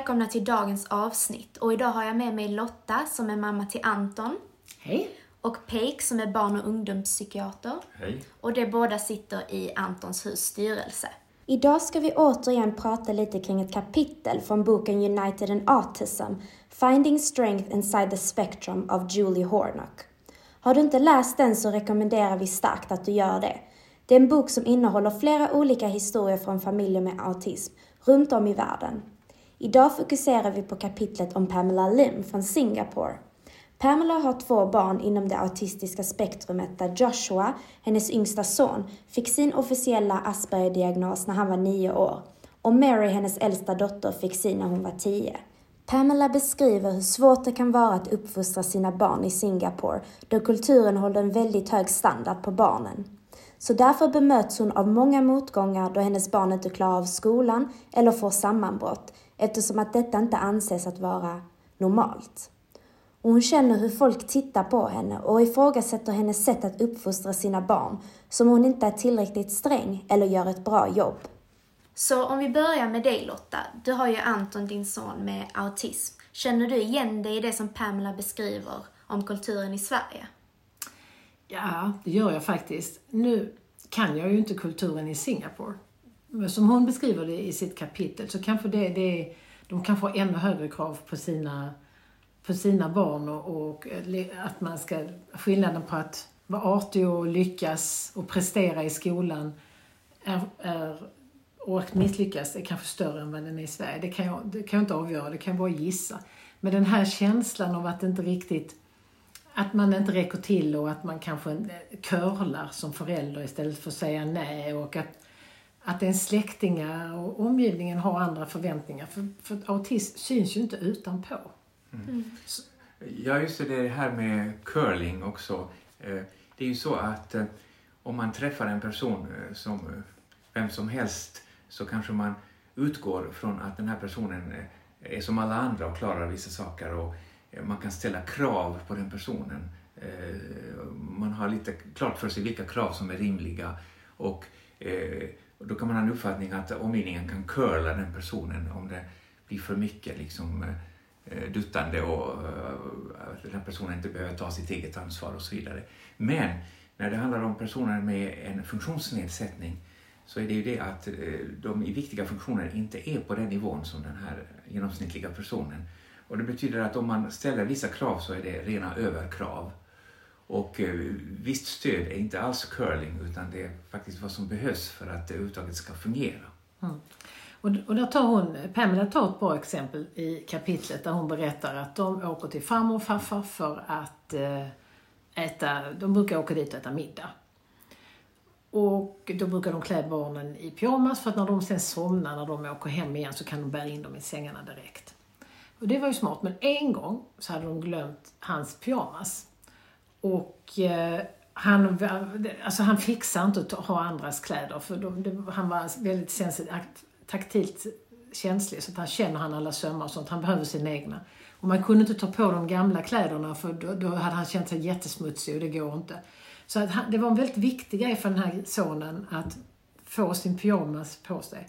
Välkomna till dagens avsnitt. Och idag har jag med mig Lotta som är mamma till Anton. Hej! Och Peik som är barn och ungdomspsykiater. Hej. Och de båda sitter i Antons hus styrelse. Idag ska vi återigen prata lite kring ett kapitel från boken United in Autism, Finding Strength Inside the Spectrum av Julie Hornock. Har du inte läst den så rekommenderar vi starkt att du gör det. Det är en bok som innehåller flera olika historier från familjer med autism runt om i världen. Idag fokuserar vi på kapitlet om Pamela Lim från Singapore. Pamela har två barn inom det autistiska spektrumet där Joshua, hennes yngsta son, fick sin officiella Asperger-diagnos när han var nio år och Mary, hennes äldsta dotter, fick sin när hon var tio. Pamela beskriver hur svårt det kan vara att uppfostra sina barn i Singapore då kulturen håller en väldigt hög standard på barnen. Så därför bemöts hon av många motgångar då hennes barn inte klarar av skolan eller får sammanbrott eftersom att detta inte anses att vara normalt. Och hon känner hur folk tittar på henne och ifrågasätter hennes sätt att uppfostra sina barn som hon inte är tillräckligt sträng eller gör ett bra jobb. Så om vi börjar med dig Lotta. Du har ju Anton, din son, med autism. Känner du igen dig i det som Pamela beskriver om kulturen i Sverige? Ja, det gör jag faktiskt. Nu kan jag ju inte kulturen i Singapore. Som hon beskriver det i sitt kapitel så kanske det, det de kan få ännu högre krav på sina, på sina barn och, och eh, att man ska, skillnaden på att vara artig och lyckas och prestera i skolan är, är, och att misslyckas är kanske större än vad den är i Sverige. Det kan, jag, det kan jag inte avgöra, det kan jag bara gissa. Men den här känslan av att inte riktigt att man inte räcker till och att man kanske curlar som förälder istället för att säga nej och att, att ens släktingar och omgivningen har andra förväntningar. För, för autism syns ju inte utanpå. Mm. Ja, just det, det här med curling också. Det är ju så att om man träffar en person som vem som helst så kanske man utgår från att den här personen är som alla andra och klarar vissa saker och man kan ställa krav på den personen. Man har lite klart för sig vilka krav som är rimliga och då kan man ha en uppfattning att omgivningen kan curla den personen om det blir för mycket liksom eh, duttande och eh, att den personen inte behöver ta sitt eget ansvar och så vidare. Men när det handlar om personer med en funktionsnedsättning så är det ju det att eh, de i viktiga funktioner inte är på den nivån som den här genomsnittliga personen. Och det betyder att om man ställer vissa krav så är det rena överkrav. Och eh, visst stöd är inte alls curling utan det är faktiskt vad som behövs för att det överhuvudtaget ska fungera. Mm. Och, och där tar hon, Pamela tar ett bra exempel i kapitlet där hon berättar att de åker till farmor och farfar för att eh, äta, de brukar åka dit och äta middag. Och då brukar de klä barnen i pyjamas för att när de sen somnar när de åker hem igen så kan de bära in dem i sängarna direkt. Och det var ju smart, men en gång så hade de glömt hans pyjamas. Och eh, han, alltså han fixar inte att ha andras kläder för de, de, han var väldigt sensitiv, taktilt känslig så att han känner han alla sömmar och sånt. Han behöver sina egna. Och man kunde inte ta på de gamla kläderna för då, då hade han känt sig jättesmutsig och det går inte. Så att han, det var en väldigt viktig grej för den här sonen att få sin pyjamas på sig.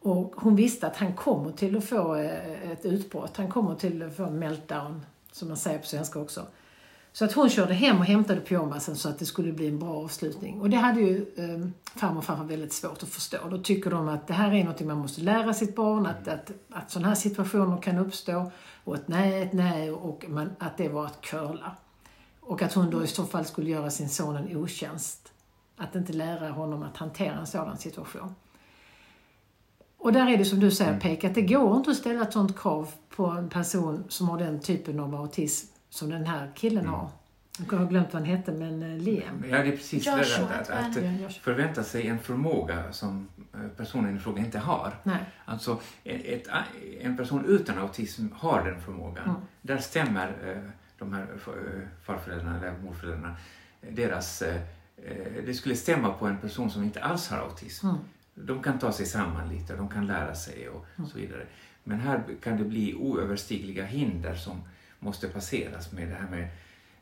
Och hon visste att han kommer till att få eh, ett utbrott. Han kommer till att få en meltdown, som man säger på svenska också. Så att hon körde hem och hämtade pyjamasen så att det skulle bli en bra avslutning. Och det hade ju eh, farmor och farfar väldigt svårt att förstå. Då tycker de att det här är något man måste lära sitt barn, att, att, att sådana här situationer kan uppstå. Och ett nej, ett nej och man, att det var att curla. Och att hon då i så fall skulle göra sin son en otjänst. Att inte lära honom att hantera en sådan situation. Och där är det som du säger mm. Pek, att det går inte att ställa ett sådant krav på en person som har den typen av autism som den här killen mm. har. Jag har glömt vad han hette, men eh, Liam. Ja, det är precis Joshua, det. Att, att, att förvänta sig en förmåga som eh, personen i fråga inte har. Nej. Alltså, ett, en person utan autism har den förmågan. Mm. Där stämmer eh, de här farföräldrarna eller morföräldrarna, deras, det skulle stämma på en person som inte alls har autism. Mm. De kan ta sig samman lite, de kan lära sig och mm. så vidare. Men här kan det bli oöverstigliga hinder som måste passeras med det här med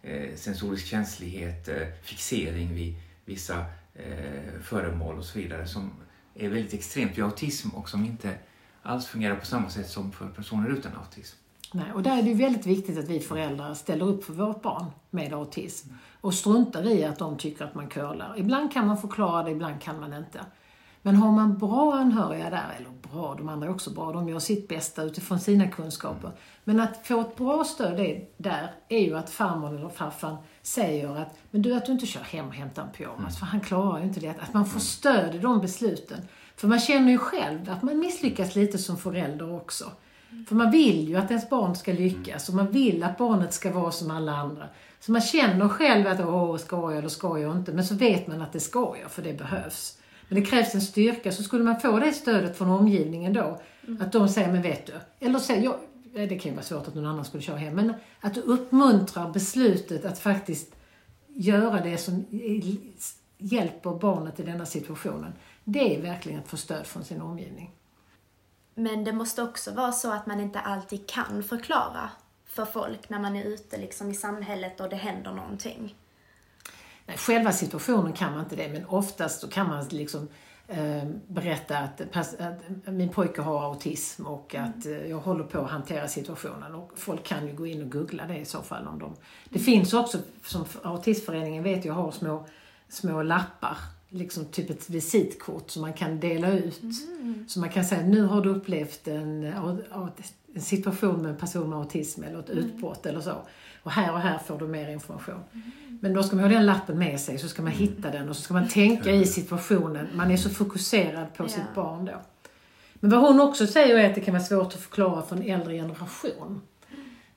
eh, sensorisk känslighet, eh, fixering vid vissa eh, föremål och så vidare som är väldigt extremt vid autism och som inte alls fungerar på samma sätt som för personer utan autism. Nej, och där är det ju väldigt viktigt att vi föräldrar ställer upp för vårt barn med autism och struntar i att de tycker att man curlar. Ibland kan man förklara det, ibland kan man inte. Men har man bra anhöriga där, eller bra, de andra är också bra, de gör sitt bästa utifrån sina kunskaper. Men att få ett bra stöd där är ju att farmor eller farfar säger att, men du att du inte kör hem och hämtar en pyjamas, för han klarar ju inte det. Att man får stöd i de besluten. För man känner ju själv att man misslyckas lite som förälder också. För man vill ju att ens barn ska lyckas och man vill att barnet ska vara som alla andra. Så man känner själv att, åh, ska jag eller ska jag inte? Men så vet man att det ska jag, för det behövs. Men det krävs en styrka, så skulle man få det stödet från omgivningen då, mm. att de säger, men vet du, eller säger, jag, det kan ju vara svårt att någon annan skulle köra hem, men att du uppmuntrar beslutet att faktiskt göra det som hjälper barnet i denna situationen. Det är verkligen att få stöd från sin omgivning. Men det måste också vara så att man inte alltid kan förklara för folk när man är ute liksom i samhället och det händer någonting. Själva situationen kan man inte det, men oftast så kan man liksom eh, berätta att, att, min pojke har autism och mm. att eh, jag håller på att hantera situationen. Och folk kan ju gå in och googla det i så fall. om de... Det finns också, som Autismföreningen vet jag, har små, små lappar liksom typ ett visitkort som man kan dela ut. Mm. Så man kan säga, nu har du upplevt en, en situation med en person med autism eller ett mm. utbrott eller så. Och här och här får du mer information. Mm. Men då ska man ha den lappen med sig, så ska man mm. hitta den och så ska man tänka i situationen. Man är så fokuserad på ja. sitt barn då. Men vad hon också säger är att det kan vara svårt att förklara för en äldre generation.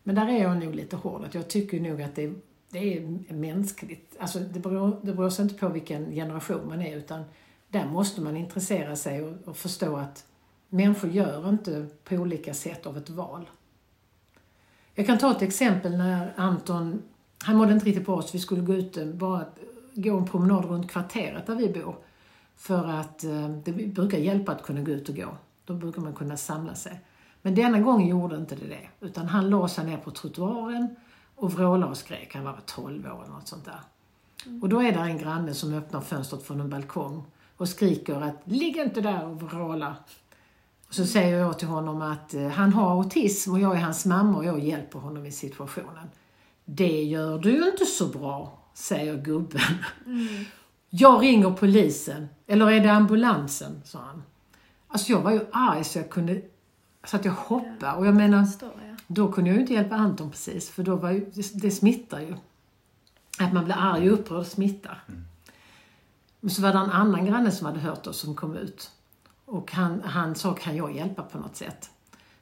Men där är jag nog lite hård. Att jag tycker nog att det, det är mänskligt. Alltså det beror, det beror sig inte på vilken generation man är utan där måste man intressera sig och, och förstå att människor gör inte på olika sätt av ett val. Jag kan ta ett exempel när Anton han mådde inte riktigt bra så vi skulle gå ut, bara gå en promenad runt kvarteret där vi bor. För att eh, det brukar hjälpa att kunna gå ut och gå. Då brukar man kunna samla sig. Men denna gång gjorde inte det det. Utan han la sig ner på trottoaren och vrålade och skrek. Han var 12 år eller något sånt där. Mm. Och då är det en granne som öppnar fönstret från en balkong och skriker att ligg inte där och vråla. Så säger jag till honom att eh, han har autism och jag är hans mamma och jag hjälper honom i situationen. Det gör du ju inte så bra, säger gubben. Mm. Jag ringer polisen. Eller är det ambulansen? sa han. Alltså jag var ju arg så jag kunde, så att jag hoppade. Och jag menar, då kunde jag ju inte hjälpa Anton precis, för då var ju, det, det smittar ju. Att man blir arg och upprörd smittar. Mm. Men så var det en annan granne som hade hört oss som kom ut. Och han, han sa, kan jag hjälpa på något sätt?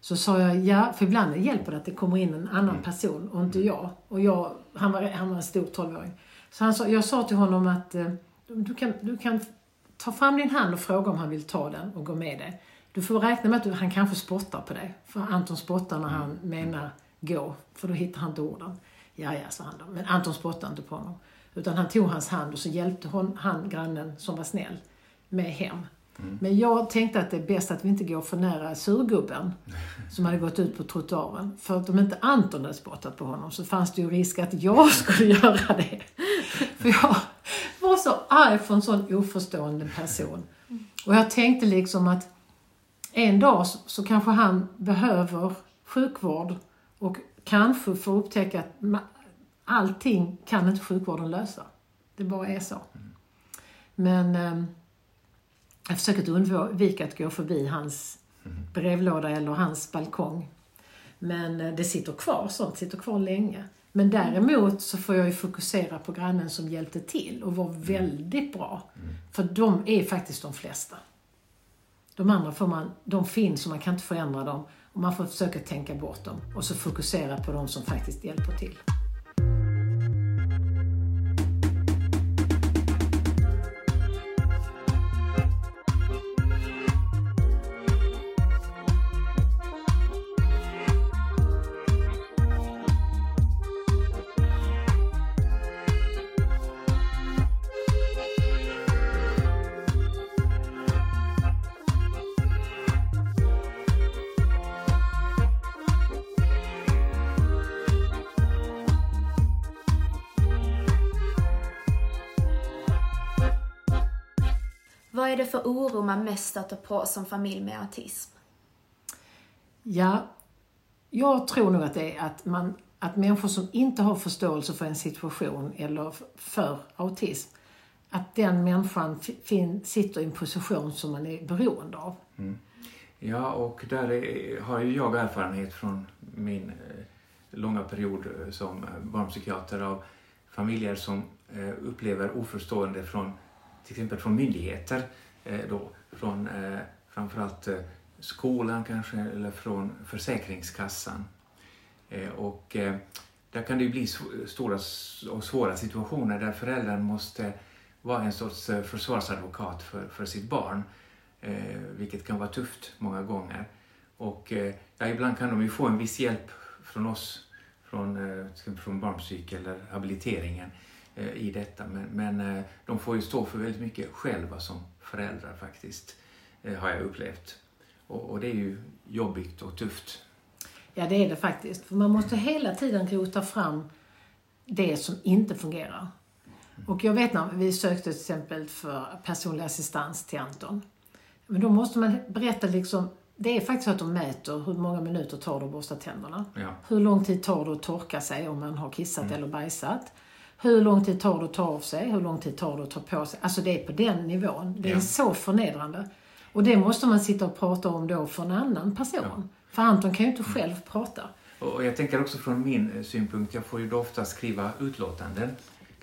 Så sa jag, ja, för ibland hjälper det att det kommer in en annan mm. person och inte jag. Och jag, han var, han var en stor tolvåring. Så han sa, jag sa till honom att eh, du, kan, du kan ta fram din hand och fråga om han vill ta den och gå med dig. Du får räkna med att du, han kanske spottar på dig. För Anton spottar när han mm. menar gå, för då hittar han inte orden. Ja, ja, sa han då. Men Anton spottar inte på honom. Utan han tog hans hand och så hjälpte hon, han, grannen som var snäll, med hem. Men jag tänkte att det är bäst att vi inte går för nära surgubben som hade gått ut på trottoaren. För att om inte Anton hade spottat på honom så fanns det ju risk att jag skulle göra det. För jag var så arg för en sån oförstående person. Och jag tänkte liksom att en dag så, kanske han behöver sjukvård och kanske får upptäcka att allting kan inte sjukvården lösa. Det bara är så. Men ehm, jag försöker att undvika att gå förbi hans brevlåda eller hans balkong. Men eh, det sitter kvar, sånt sitter kvar länge. Men däremot så får jag ju fokusera på grannen som hjälpte till och var väldigt bra. För de är faktiskt de flesta. De andra får man, de finns och man kan inte förändra dem. Och man får försöka tänka bort dem och så fokusera på de som faktiskt hjälper till. Vad är det för oro man mest stöter på som familj med autism? Ja, jag tror nog att det är att, man, att människor som inte har förståelse för en situation eller för autism, att den människan fi- fin, sitter i en position som man är beroende av. Ja, och där är, har ju jag erfarenhet från min eh, långa period eh, som barnpsykiater av familjer som eh, upplever oförstående från till exempel från myndigheter, eh, då, från eh, framförallt eh, skolan kanske eller från Försäkringskassan. Eh, och eh, där kan det ju bli sv- stora och svåra situationer där föräldern måste vara en sorts eh, försvarsadvokat för, för sitt barn. Eh, vilket kan vara tufft många gånger. Och eh, ja, ibland kan de ju få en viss hjälp från oss, från, eh, till exempel från barnpsyk eller habiliteringen eh, i detta. Men, men eh, de får ju stå för väldigt mycket själva som föräldrar faktiskt, eh, har jag upplevt. Och, och det är ju jobbigt och tufft. Ja, det är det faktiskt. För man måste hela tiden rota fram det som inte fungerar. Och jag vet när vi sökte till exempel för personlig assistans till Anton. Men då måste man berätta liksom, det är faktiskt så att de mäter hur många minuter tar det att borsta tänderna. Ja. Hur lång tid tar det att torka sig om man har kissat eller bajsat? Hur lång tid tar det att ta av sig? Hur lång tid tar det att ta på sig? Alltså det är på den nivån. Det är Ja. så förnedrande. Och det måste man sitta och prata om då för en annan person. För Anton kan ju inte själv prata. Och jag tänker också från min eh, synpunkt, jag får ju då ofta skriva utlåtanden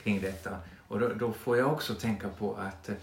kring detta. Och då, då får jag också tänka på att eh,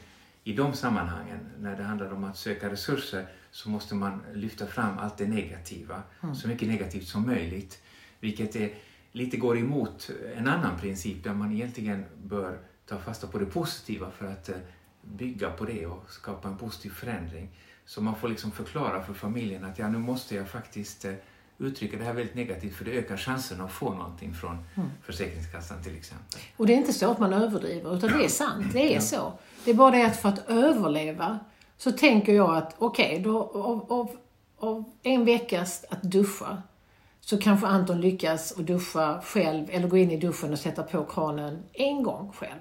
i de sammanhangen, när det handlar om att söka resurser, så måste man lyfta fram allt det negativa, så mycket negativt som möjligt. Vilket är, lite går emot en annan princip där man egentligen bör ta fasta på det positiva för att eh, bygga på det och skapa en positiv förändring. Så man får liksom förklara för familjen att ja, nu måste jag faktiskt eh, uttrycka det här väldigt negativt för det ökar chansen att få någonting från Försäkringskassan till exempel. Och det är inte så att man överdriver, utan det är sant. Det är så. Det är bara det att för att överleva så tänker jag att okej, då av, av, av en veckas att duscha så kanske Anton lyckas att duscha själv eller gå in i duschen och sätta på kranen en gång själv.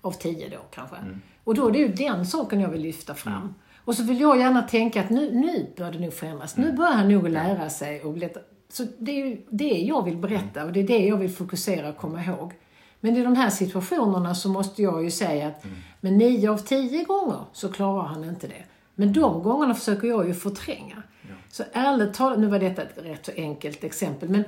Av tio då kanske. Och då är det ju den saken jag vill lyfta fram. Och så vill jag gärna tänka att nu, nu börjar det nog förändras. Nu börjar han nog lära sig och bli... Så det är ju det jag vill berätta och det är det jag vill fokusera och komma ihåg. Men i de här situationerna så måste jag ju säga att men nio av tio gånger så klarar han inte det. Men de gångerna försöker jag ju förtränga. Så ärligt talat, nu var detta ett rätt så enkelt exempel, men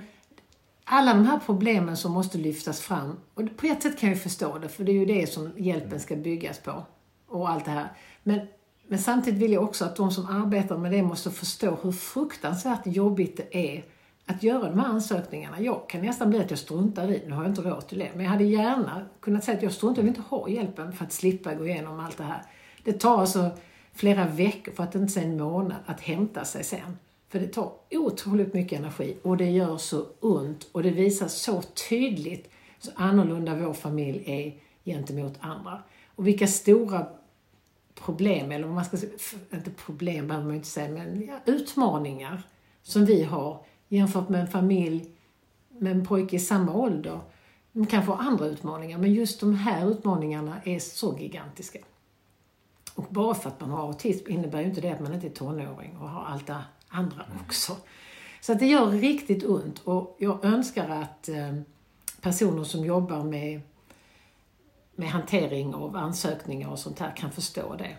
alla de här problemen som måste lyftas fram, och på ett sätt kan jag förstå det, för det är ju det som hjälpen ska byggas på. Och allt det här. Men, men samtidigt vill jag också att de som arbetar med det måste förstå hur fruktansvärt jobbigt det är att göra de här ansökningarna. Jag kan nästan bli att jag struntar i Nu har jag inte råd till det. Men jag hade gärna kunnat säga att jag struntar, jag vill inte ha hjälpen för att slippa gå igenom allt det här. Det tar alltså flera veckor, för att inte säga en månad, att hämta sig sen. För det tar otroligt mycket energi och det gör så ont och det visar så tydligt Så annorlunda vår familj är gentemot andra. Och vilka stora problem, eller man ska säga, inte problem behöver man inte säga, men ja, utmaningar som vi har jämfört med en familj med en pojke i samma ålder. De kanske har andra utmaningar, men just de här utmaningarna är så gigantiska. Och bara för att man har autism innebär ju inte det att man inte är tonåring och har allt det andra också. Så det gör riktigt ont och jag önskar att eh, personer som jobbar med, med hantering av ansökningar och sånt här kan förstå det.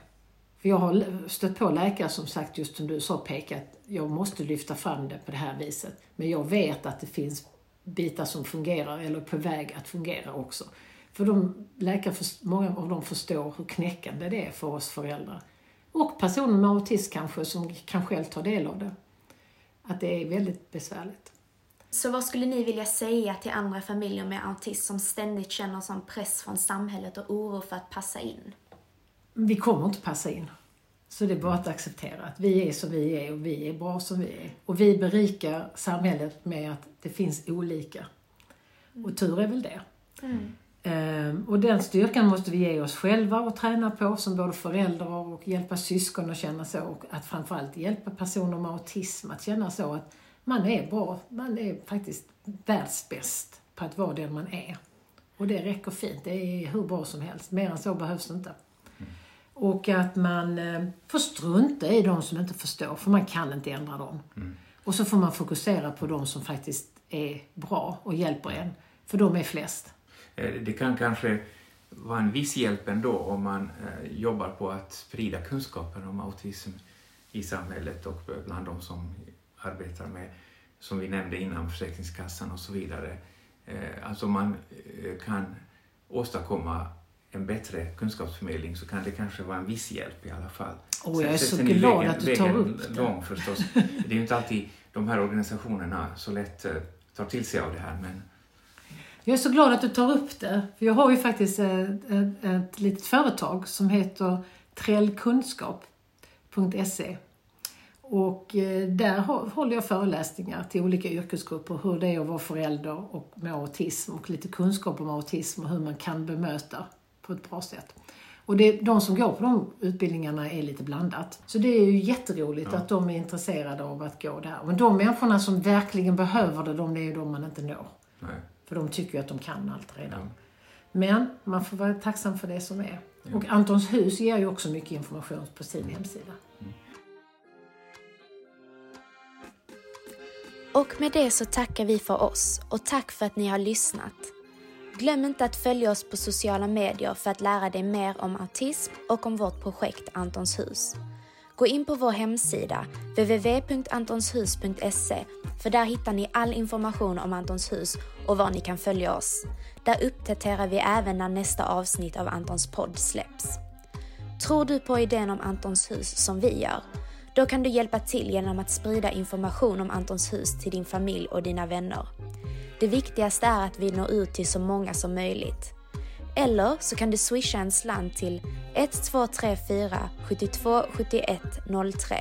För jag har stött på läkare som sagt, just som du sa Pekka, att jag måste lyfta fram det på det här viset. Men jag vet att det finns bitar som fungerar eller är på väg att fungera också. För de läkare, många av dem förstår hur knäckande det är för oss föräldrar. Och personer med autism kanske, som kan själv ta del av det. Att det är väldigt besvärligt. Så vad skulle ni vilja säga till andra familjer med autism som ständigt känner sån press från samhället och oro för att passa in? Vi kommer inte passa in. Så det är bara att acceptera att vi är som vi är och vi är bra som vi är. Och vi berikar samhället med att det finns olika. Och tur är väl det. Mm. Ehm, och den styrkan måste vi ge oss själva och träna på som både föräldrar och hjälpa syskon att känna så. Och att framförallt hjälpa personer med autism att känna så att man är bra, man är faktiskt världsbäst på att vara den man är. Och det räcker fint, det är hur bra som helst. Mer än så behövs det inte. Mm. Och att man eh, får strunta i de som inte förstår, för man kan inte ändra dem. Mm. Och så får man fokusera på de som faktiskt är bra och hjälper en, för de är flest. Eh, det kan kanske vara en viss hjälp ändå om man eh, jobbar på att sprida kunskapen om autism i samhället och bland de som arbetar med, som vi nämnde innan, Försäkringskassan och så vidare. Eh, alltså man kan åstadkomma en bättre kunskapsförmedling så kan det kanske vara en viss hjälp i alla fall. Oh, jag är så glad att du tar upp det. Lång förstås. Det är ju inte alltid de här organisationerna så lätt tar till sig av det här men jag är så glad att du tar upp det. För jag har ju faktiskt ett, ett, ett litet företag som heter trellkunskap.se. Och eh, där håller jag föreläsningar till olika yrkesgrupper hur det är att vara förälder och med autism och lite kunskap om autism och hur man kan bemöta på ett bra sätt. Och det, de som går på de utbildningarna är lite blandat. Så det är ju jätteroligt ja. att de är intresserade av att gå där. Men de människorna som verkligen behöver det, de är ju de man inte når. Nej. För de tycker ju att de kan allt redan. Ja. Men man får vara tacksam för det som är. Ja. Och Antons hus ger ju också mycket information på sin hemsida. Mm. Och med det så tackar vi för oss och tack för att ni har lyssnat. Glöm inte att följa oss på sociala medier för att lära dig mer om autism och om vårt projekt Antons hus. Gå in på vår hemsida, www.antonshus.se, för där hittar ni all information om Antons hus och var ni kan följa oss. Där uppdaterar vi även när nästa avsnitt av Antons podd släpps. Tror du på idén om Antons hus som vi gör? Då kan du hjälpa till genom att sprida information om Antons hus till din familj och dina vänner. Det viktigaste är att vi når ut till så många som möjligt. Eller så kan du swisha en slant till 1234 72 71 03.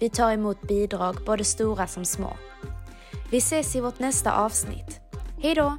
Vi tar emot bidrag, både stora som små. Vi ses i vårt nästa avsnitt. Hej då!